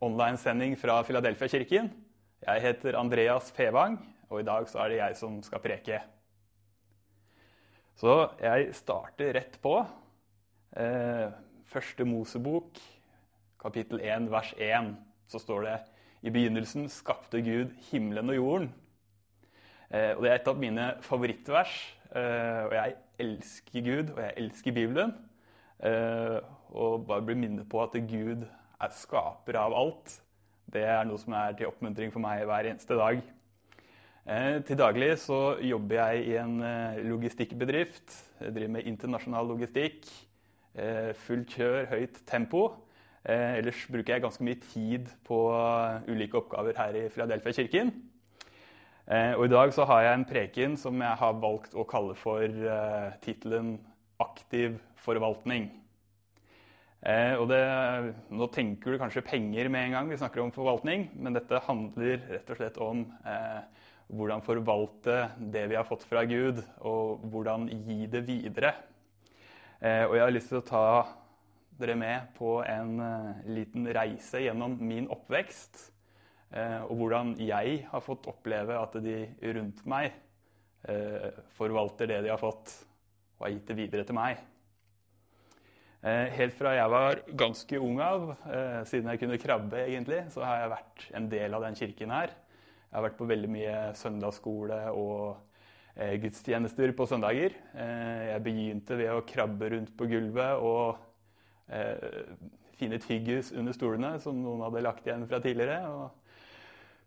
online-sending fra Filadelfia-kirken. Jeg heter Andreas Fevang, og i dag så er det jeg som skal preke. Så jeg starter rett på. Eh, første Mosebok, kapittel 1, vers 1, så står det i begynnelsen skapte Gud himmelen og jorden. Eh, og Det er et av mine favorittvers. Eh, og jeg elsker Gud, og jeg elsker Bibelen. Eh, og bare blir minnet på at Gud er skaper av alt. Det er noe som er til oppmuntring for meg hver eneste dag. Eh, til daglig så jobber jeg i en eh, logistikkbedrift. Jeg driver med internasjonal logistikk. Eh, fullt kjør, høyt tempo. Ellers bruker jeg ganske mye tid på ulike oppgaver her i Philadelphia-kirken. Og I dag så har jeg en preken som jeg har valgt å kalle for tittelen 'Aktiv forvaltning'. Eh, og det, nå tenker du kanskje penger med en gang vi snakker om forvaltning, men dette handler rett og slett om eh, hvordan forvalte det vi har fått fra Gud, og hvordan gi det videre. Eh, og jeg har lyst til å ta dere med på en eh, liten reise gjennom min oppvekst. Eh, og hvordan jeg har fått oppleve at de rundt meg eh, forvalter det de har fått, og har gitt det videre til meg. Eh, helt fra jeg var ganske ung av, eh, siden jeg kunne krabbe, egentlig, så har jeg vært en del av den kirken her. Jeg har vært på veldig mye søndagsskole og eh, gudstjenester på søndager. Jeg begynte ved å krabbe rundt på gulvet og finne tyggis under stolene som noen hadde lagt igjen fra tidligere. og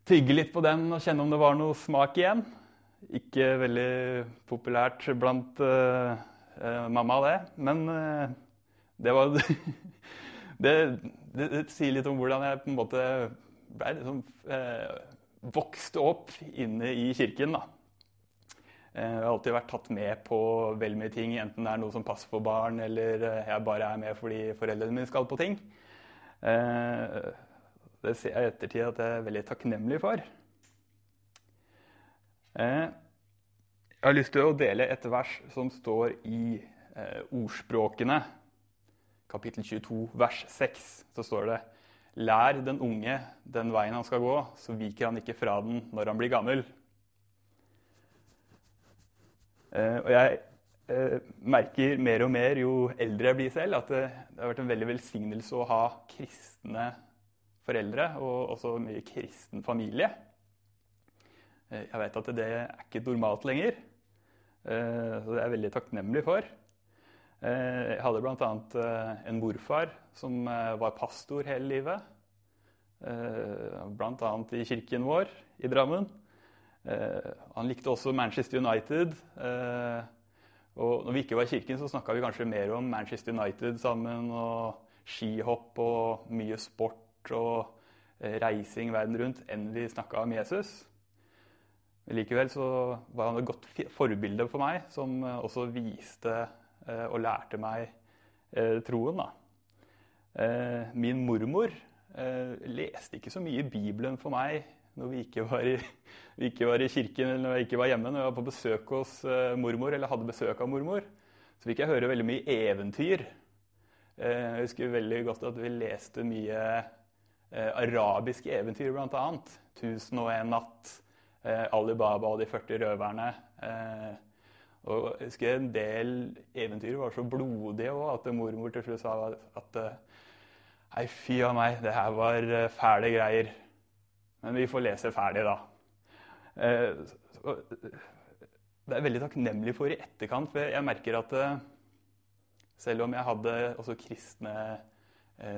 Tygge litt på den og kjenne om det var noe smak igjen. Ikke veldig populært blant mamma, det. Men det var det, det, det, sier litt om hvordan jeg på en måte ble liksom, eh, vokste opp inne i kirken. da. Eh, jeg har alltid vært tatt med på veldig mye ting, enten det er noe som passer for barn, eller eh, jeg bare er med fordi foreldrene mine skal på ting. Eh, det ser jeg i ettertid at jeg er veldig takknemlig for. Jeg har lyst til å dele et vers som står i ordspråkene kapittel 22, vers 6, så står det Lær den unge den veien han skal gå, så viker han ikke fra den når han blir gammel. Eh, og jeg eh, merker mer og mer jo eldre jeg blir selv, at det, har vært en veldig velsignelse å ha kristne foreldre og også mye kristen familie. Eh, jeg vet at det er ikke normalt lenger, så det er jeg veldig takknemlig for. Eh, jeg hadde bl.a. Eh, en morfar som eh, var pastor hele livet. Bl.a. i kirken vår i Drammen. Han likte også Manchester United. Og når vi ikke var i kirken, så snakka vi kanskje mer om Manchester United sammen. Og skihopp og mye sport og reising verden rundt enn vi snakka om Jesus. Men likevel så var han et godt forbilde for meg, som også viste og lærte meg eh, troen. da. Eh, min mormor leste ikke så mye Bibelen for meg når vi ikke var i, ikke var i kirken eller når jeg ikke var hjemme. Når jeg var på besøk hos mormor eller hadde besøk av mormor, så fikk jeg høre veldig mye eventyr. Jeg husker veldig godt at vi leste mye arabiske eventyr, bl.a. 'Tusen og en natt', Alibaba og de 40 røverne. Og jeg husker En del eventyr var så blodige òg at mormor til slutt sa at Nei, fy a meg, det her var eh, fæle greier. Men vi får lese ferdig, da. Eh, det er veldig takknemlig for i etterkant, for jeg merker at eh, selv om jeg hadde også kristne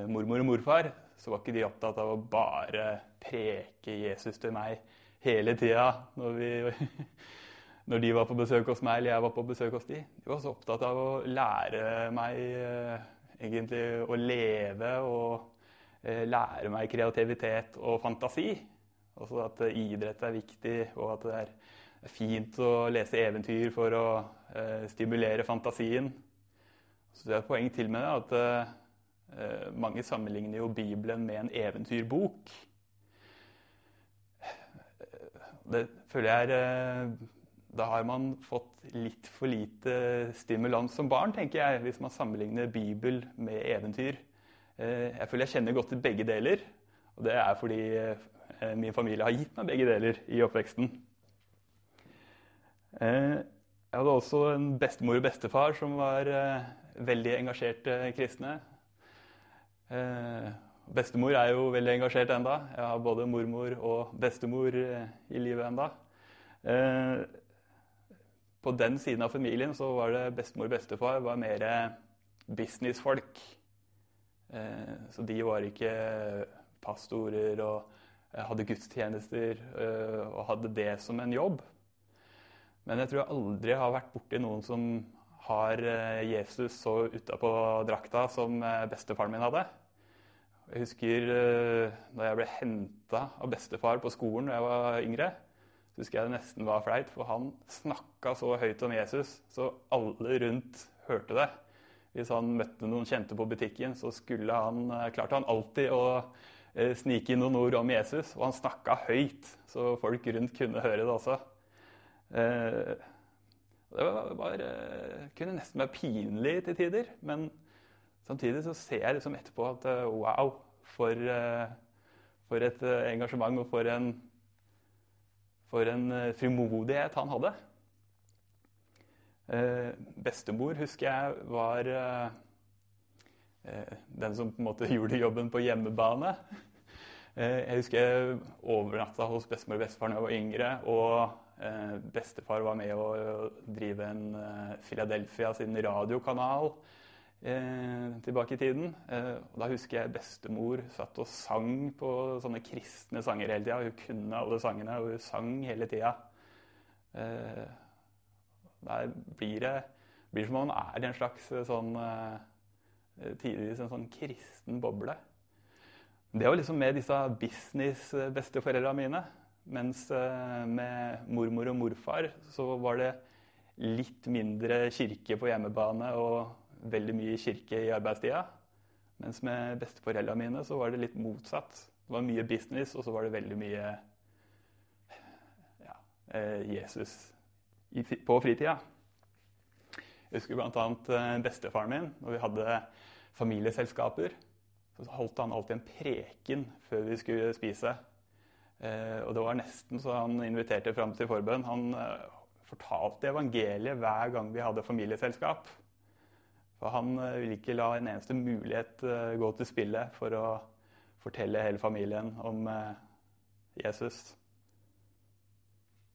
mormor og morfar, så var ikke de opptatt av å bare preke Jesus til meg hele tida når vi når de var på besøk hos meg, eller jeg var på besøk hos de. De var så opptatt av å lære meg eh, egentlig å leve og lære meg kreativitet og fantasi. Altså at idrett er viktig, og at det er fint å lese eventyr for å stimulere fantasien. Så det er et poeng til med det at mange sammenligner jo Bibelen med en eventyrbok. Det føler jeg er Da har man fått litt for lite stimulans som barn, tenker jeg, hvis man sammenligner Bibel med eventyr. Eh, jeg føler jeg kjenner godt til begge deler. Og det er fordi eh, min familie har gitt meg begge deler i oppveksten. Eh, jeg hadde også en bestemor og bestefar som var veldig engasjerte kristne. Bestemor er jo veldig engasjert enda. Jeg har både mormor og bestemor i livet enda. Eh, på den siden av familien så var det bestemor og bestefar var mer businessfolk. Eh, så de var ikke pastorer og hadde gudstjenester og hadde det som en jobb. Men jeg tror jeg aldri har vært borti noen som har Jesus så utapå drakta som bestefaren min hadde. Jeg husker da jeg ble henta av bestefar på skolen da jeg var yngre. Så husker jeg det nesten var flaut, for han snakka så høyt om Jesus, så alle rundt hørte det. Hvis han møtte noen kjente på butikken, så han, uh, klarte han alltid å uh, snike inn noen ord om Jesus. Og han snakka høyt, så folk rundt kunne høre det også. det var, kunne nesten være pinlig til tider. men Samtidig så ser jeg liksom etterpå at eh, wow, for, eh, for et eh, engasjement og for en, for en frimodighet han hadde. Bestemor husker jeg var den som på en måte gjorde jobben på hjemmebane. Jeg husker jeg overnatta hos bestemor og bestefar da jeg var yngre. Og bestefar var med å drive en Philadelphia sin radiokanal eh, tilbake i tiden. Eh, og da husker jeg bestemor satt og sang på sånne kristne sanger hele tida. Hun kunne alle sangene, og hun sang hele tida. Eh, der blir det blir som om man er i en slags eh, sånn eh, tidvis en sånn kristen boble. Det var liksom med disse business-besteforeldra mine. Mens eh, med mormor og morfar så var det litt mindre kirke på hjemmebane og veldig mye kirke i arbeidstida. Mens med besteforeldrene mine så var det litt motsatt. Det var mye business, og så var det veldig mye ja, eh, Jesus på fritida. Jeg husker bl.a. Eh, bestefaren min. Når vi hadde familieselskaper, så holdt han alltid en preken før vi skulle spise. Eh, og det var nesten så han inviterte fram til forbønn. Han fortalte evangeliet hver gang vi hadde familieselskap. For han eh, vil ikke la en eneste mulighet eh, gå til spille for å fortelle hele familien om eh, Jesus.